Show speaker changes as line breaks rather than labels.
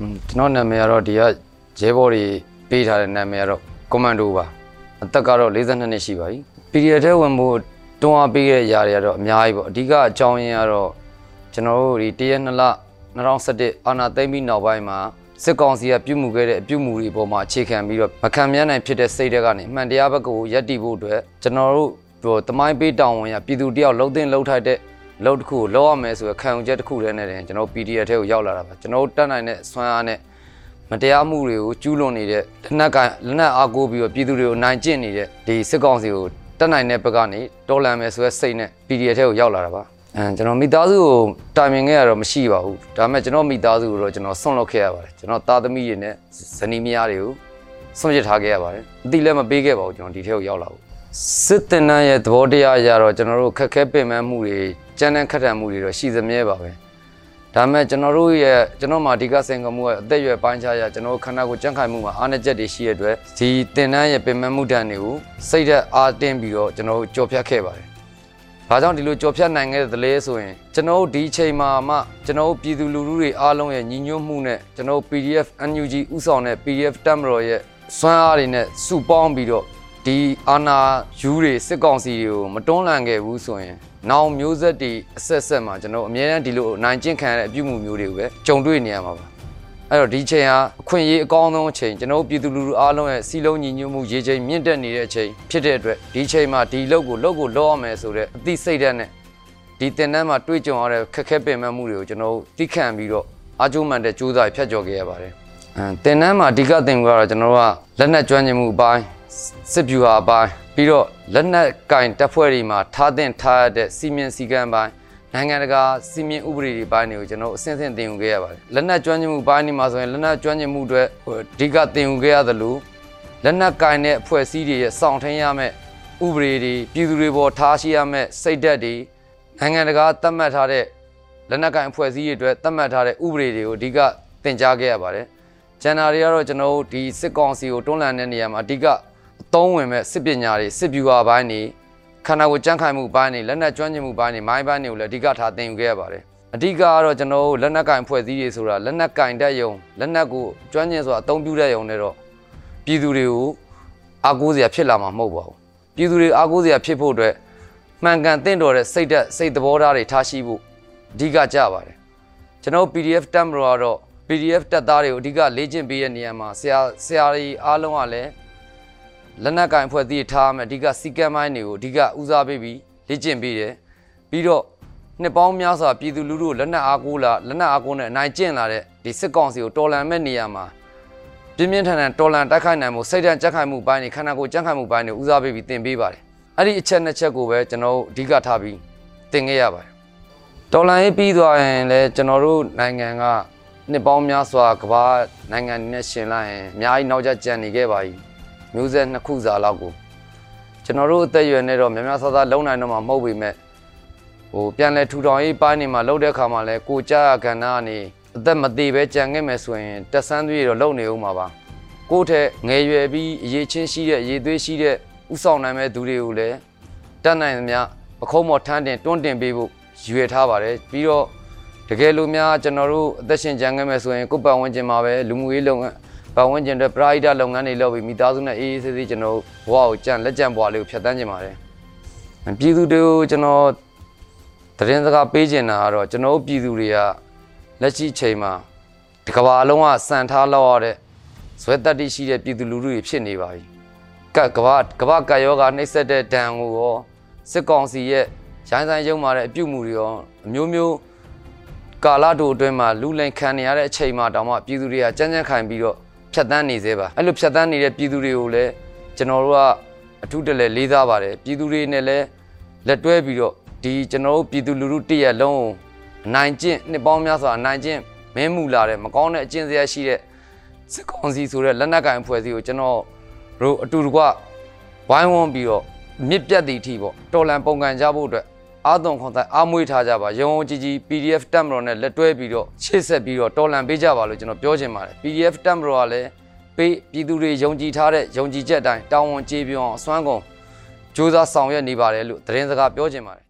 อืมကျွန်တော်နာမည်ကတော့ဒီကရဲဘော်တွေပေးထားတဲ့နာမည်ကတော့ ကွန်မန်ဒိုပါအသက်ကတော့42နှစ်ရှိပါပြီ PDF ထဲဝင်ဖို့တွန်းအားပေးတဲ့ຢာတွေကတော့အများကြီးပေါ့အဓိကအကြောင်းရင်းကတော့ကျွန်တော်တို့ဒီတရက်နှစ်လ2017အာနာသိမ့်ပြီးနောက်ပိုင်းမှာစစ်ကောင်စီကပြုမှုခဲ့တဲ့အပြုမှုတွေပေါ်မှာအခြေခံပြီးတော့မခံမြနိုင်ဖြစ်တဲ့စိတ်တွေကနေအမှန်တရားဘက်ကိုယက်တည်ဖို့အတွက်ကျွန်တော်တို့ဟိုတမိုင်းပေးတောင်းဝင်ရပြည်သူတယောက်လှုပ်တင်လှုပ်ထိုက်တဲ့လောက်တစ်ခုကိုလောက်ရမယ်ဆိုရယ်ခံယူချက်တစ်ခုတည်းနဲ့တင်ကျွန်တော် PDF ထဲကိုရောက်လာတာပါကျွန်တော်တို့တက်နိုင်တဲ့ဆွမ်းအားနဲ့ မတရားမှုတွေကိုကျူးလွန်နေတဲ့လက်နက်ကလက်နက်အားကိုးပြီးတော့ပြည်သူတွေကိုနိုင်ကျင့်နေတဲ့ဒီစစ်ကောင်စီကိုတက်နိုင်တဲ့ဘက်ကနေတော်လန်မယ်ဆိုရယ်စိတ်နဲ့ PDF ထဲကိုရောက်လာတာပါအဲကျွန်တော်မိသားစုကိုတိုင်ပင်ခဲ့ရတော့မရှိပါဘူးဒါပေမဲ့ကျွန်တော်မိသားစုကိုတော့ကျွန်တော်ဆွန့်လွတ်ခဲ့ရပါတယ်ကျွန်တော်သားသမီးတွေနဲ့ဇနီးမယားတွေကိုဆွန့်ပစ်ထားခဲ့ရပါတယ်အတိလည်းမပေးခဲ့ပါဘူးကျွန်တော်ဒီထဲကိုရောက်လာဘူးစစ်တင်နန်းရဲ့သဘောတရားအရတော့ကျွန်တော်တို့ခက်ခဲပင်ပန်းမှုတွေကြမ်းတမ်းခက်ထန်မှုတွေတော့ရှိသမြဲပါပဲ ဒါပေမဲ့ကျွန်တော်တို့ရဲ့ကျွန်တော်မှာအဓိကစင်ကမှုကအသက်အရွယ်ပိုင်းခြားရကျွန်တော်တို့ခန္ဓာကိုယ်ကြံ့ခိုင်မှုမှာအားနည်းချက်တွေရှိရတဲ့အတွက်ဒီတင်နန်းရဲ့ပင်ပန်းမှုတန်တွေကိုစိတ်သက်အားတင်းပြီးတော့ကျွန်တော်တို့ကြော်ဖြတ်ခဲ့ပါတယ်။ဘာကြောင့်ဒီလိုကြော်ဖြတ်နိုင်ခဲ့သလဲဆိုရင်ကျွန်တော်တို့ဒီအချိန်မှာမှကျွန်တော်တို့ပြည်သူလူထုတွေအားလုံးရဲ့ညီညွတ်မှုနဲ့ကျွန်တော်တို့ PDF NUG ဥဆောင်တဲ့ PDF တက်မတော်ရဲ့စွမ်းအားတွေနဲ့စုပေါင်းပြီးတော့ ဒီအာနာယူတွေစစ်ကောင်စီတွေကိုမတွန်းလှန်ခဲ့ဘူးဆိုရင်နောင်မျိုးဆက်တွေအဆက်ဆက်မှာကျွန်တော်အများအားဒီလိုနိုင်ကျင့်ခံရတဲ့အပြုမှုမျိုးတွေကိုပဲကြုံတွေ့နေရမှာပါအဲ့တော့ဒီချိန်ဟာအခွင့်အရေးအကောင်းဆုံးအချိန်ကျွန်တော်တို့ပြည်သူလူထုအားလုံးရဲ့စီလုံးညီညွတ်မှုရေချိန်မြင့်တက်နေတဲ့အချိန်ဖြစ်တဲ့အတွက်ဒီချိန်မှာဒီလုပ်ကိုလုပ်ကိုလုပ်ရမယ်ဆိုတဲ့အသိစိတ်ဓာတ်နဲ့ဒီတင်တန်းမှာတွေ့ကြုံရတဲ့ခက်ခဲပင်ပန်းမှုတွေကိုကျွန်တော်တို့သိခံပြီးတော့အားကျိုးမှန်တဲ့ကြိုးစားဖြတ်ကျော်ခဲ့ရပါတယ်အဲတင်တန်းမှာအဓိကသင်မှုကတော့ကျွန်တော်တို့ကလက်နက်ကျွမ်းကျင်မှုအပိုင်း စစ်ဗျူဟာပိုင်းပြီးတော့လက်နက်ကင်တပ်ဖွဲ့တွေမှာထားတင်ထားရတဲ့စီမင်းစည်းကမ်းပိုင်းနိုင်ငံတကာစီမင်းဥပဒေတွေပိုင်းတွေကိုကျွန်တော်အဆင့်ဆင့်သင်ယူခဲ့ရပါတယ်လက်နက်ကျွမ်းကျင်မှုပိုင်းဒီမှာဆိုရင်လက်နက်ကျွမ်းကျင်မှုတွေအဓိကသင်ယူခဲ့ရသလိုလက်နက်ကင်တဲ့အဖွဲ့အစည်းတွေရဲ့စောင့်ထင်းရမယ့်ဥပဒေတွေပြည်သူတွေပေါ်ထားရှိရမယ့်စိတ်ဓာတ်တွေနိုင်ငံတကာသတ်မှတ်ထားတဲ့လက်နက်ကင်အဖွဲ့အစည်းတွေအတွက်သတ်မှတ်ထားတဲ့ဥပဒေတွေကိုအဓိကသင်ကြားခဲ့ရပါတယ်ကျန်တာတွေကတော့ကျွန်တော်တို့ဒီစစ်ကောင်စီကိုတွန်းလှန်တဲ့နေရာမှာအဓိကအ သုံးဝင်မဲ့စစ်ပညာတွေစစ်ဗျူဟာပိုင်းတွေခန္ဓာကိုယ်ကြံ့ခိုင်မှုပိုင်းတွေလက်နက်ကျွမ်းကျင်မှုပိုင်းတွေမိုင်းပိုင်းတွေကိုလည်းအဓိကထားသင်ယူခဲ့ရပါတယ်အဓိကကတော့ကျွန်တော်တို့လက်နက်ကင်ဖွဲ့စည်းတွေဆိုတာလက်နက်ကင်တက်ယုံလက်နက်ကိုကျွမ်းကျင်စွာအသုံးပြုတဲ့ယုံနဲ့တော့ပြည်သူတွေကိုအားကိုးစရာဖြစ်လာမှာမဟုတ်ပါဘူးပြည်သူတွေအားကိုးစရာဖြစ်ဖို့အတွက်မှန်ကန်တင့်တော်တဲ့စိတ်ဓာတ်စိတ်သဘောထားတွေထားရှိဖို့အဓိကကြပါတယ်ကျွန်တော်တို့ PDF တက်မလို့ကတော့ PDF တက်သားတွေကိုအဓိကလေ့ကျင့်ပေးတဲ့နေရာမှာဆရာဆရာကြီးအားလုံးကလည်း လက်နက်ကင်ဖွဲ့သည့်ထားမယ်အဓိကစီကံမိုင်းတွေကိုအဓိကဦးစားပေးပြီးလေ့ကျင့်ပေးတယ်ပြီးတော့နှစ်ပေါင်းများစွာပြည်သူလူထုကိုလက်နက်အားကိုးလာလက်နက်အားကိုးနဲ့အနိုင်ကျင့်လာတဲ့ဒီစစ်ကောင်စီကိုတော်လန်မဲ့နေရာမှာပြင်းပြင်းထန်ထန်တော်လန်တိုက်ခိုက်နိုင်မှုစိတ်ဓာတ်ကြက်ခိုင်မှုပိုင်းတွေခန္ဓာကိုယ်ကြက်ခိုင်မှုပိုင်းတွေဦးစားပေးပြီးသင်ပေးပါတယ်အဲ့ဒီအချက်နှစ်ချက်ကိုပဲကျွန်တော်တို့အဓိကထားပြီးသင်ခဲ့ရပါတယ်တော်လန်ရေးပြီးသွားရင်လည်းကျွန်တော်တို့နိုင်ငံကနှစ်ပေါင်းများစွာကမ္ဘာနိုင်ငံတွေနဲ့ရှင်လိုက်ရင်အများကြီးနောက်ကျကျန်နေခဲ့ပါပြီ မျိုးဆက်နှစ်ခုစာလောက်ကိုကျွန်တော်တို့အသက်အရွယ်နဲ့တော့များများဆဆလုံနိုင်တော့မှာမဟုတ်ပေမဲ့ဟိုပြန်လဲထူထောင်ရေးပိုင်းနေမှာလှုပ်တဲ့ခါမှာလဲကိုကြရကဏ္ဍကနေအသက်မသေးပဲကြံခဲ့မယ်ဆိုရင်တက်ဆန်းသွေးတော့လုံနေဦးမှာပါကိုယ့်ထက်ငယ်ရွယ်ပြီးအရေးချင်းရှိတဲ့အရေးသွေးရှိတဲ့ဥဆောင်နိုင်မဲ့သူတွေကိုလည်းတတ်နိုင်သမျှပခုံးမော်ထမ်းတင်တွန်းတင်ပေးဖို့ရွယ်ထားပါတယ်ပြီးတော့တကယ်လို့များကျွန်တော်တို့အသက်ရှင်ကြံခဲ့မယ်ဆိုရင်ကိုယ့်ပတ်ဝန်းကျင်မှာပဲလူမှုရေးလုပ်ငန်း ပတ်ဝန်းကျင်အတွက်ပရိဒါလုပ်ငန်းတွေလုပ်ပြီးမိသားစုနဲ့အေးအေးဆေးဆေးကျွန်တော်ဘဝကိုကြံလက်ကြံဘဝလေးကိုဖြတ်တန်းခြင်းပါတယ်။ပြည်သူတွေကိုကျွန်တော်သတင်းစကားပေးချင်တာကတော့ကျွန်တော်တို့ပြည်သူတွေကလက်ရှိချိန်မှာဒီကမ္ဘာလုံးကစံထားလောက်ရတဲ့ဇွဲတက်တိရှိတဲ့ပြည်သူလူထုတွေဖြစ်နေပါပြီ။ကကမ္ဘာကမ္ဘာကယောဂနှိမ့်ဆက်တဲ့ဒဏ်ကိုရောစစ်ကောင်စီရဲ့ရိုင်းဆိုင်ရုံမာတဲ့အပြုတ်မှုတွေရောအမျိုးမျိုးကာလတိုအတွင်းမှာလူလိန်ခံနေရတဲ့အချိန်မှာတောင်မှပြည်သူတွေကကြမ်းကြမ်းခိုင်ပြီးတော့ ဖြတ်တန်းနေသေးပါအဲ့လိုဖြတ်တန်းနေတဲ့ပြည်သူတွေကိုလည်းကျွန်တော်တို့ကအထူးတလဲလေးစားပါတယ်ပြည်သူတွေနဲ့လည်းလက်တွဲပြီးတော့ဒီကျွန်တော်တို့ပြည်သူလူထုတရက်လုံးကိုအနိုင်ကျင့်နှစ်ပေါင်းများစွာအနိုင်ကျင့်မင်းမူလာတဲ့မကောင်းတဲ့အကျင့်စရာရှိတဲ့စစ်ကောင်စီဆိုတဲ့လက်နက်ကင်အဖွဲ့အစည်းကိုကျွန်တော်တို့အတူတကွဝိုင်းဝန်းပြီးတော့မြစ်ပြတ်သည့်အထိပေါ့တော်လန်ပုံကန်ကြဖို့အတွက် အာသွန်ခွန်တိုင်အားမွေးထားကြပါရုံုံကြီးကြီး PDF တက်မတော်နဲ့လက်တွဲပြီးတော့ရှေ့ဆက်ပြီးတော့တော်လန်ပေးကြပါလို့ကျွန်တော်ပြောချင်ပါတယ် PDF တက်မတော်ကလည်းပေးပြည်သူတွေယုံကြည်ထားတဲ့ယုံကြည်ချက်အတိုင်းတောင်းဝန်ကျေးပြောအောင်အစွမ်းကုန်စ조사ဆောင်ရွက်နေပါတယ်လို့သတင်းစကားပြောချင်ပါတယ်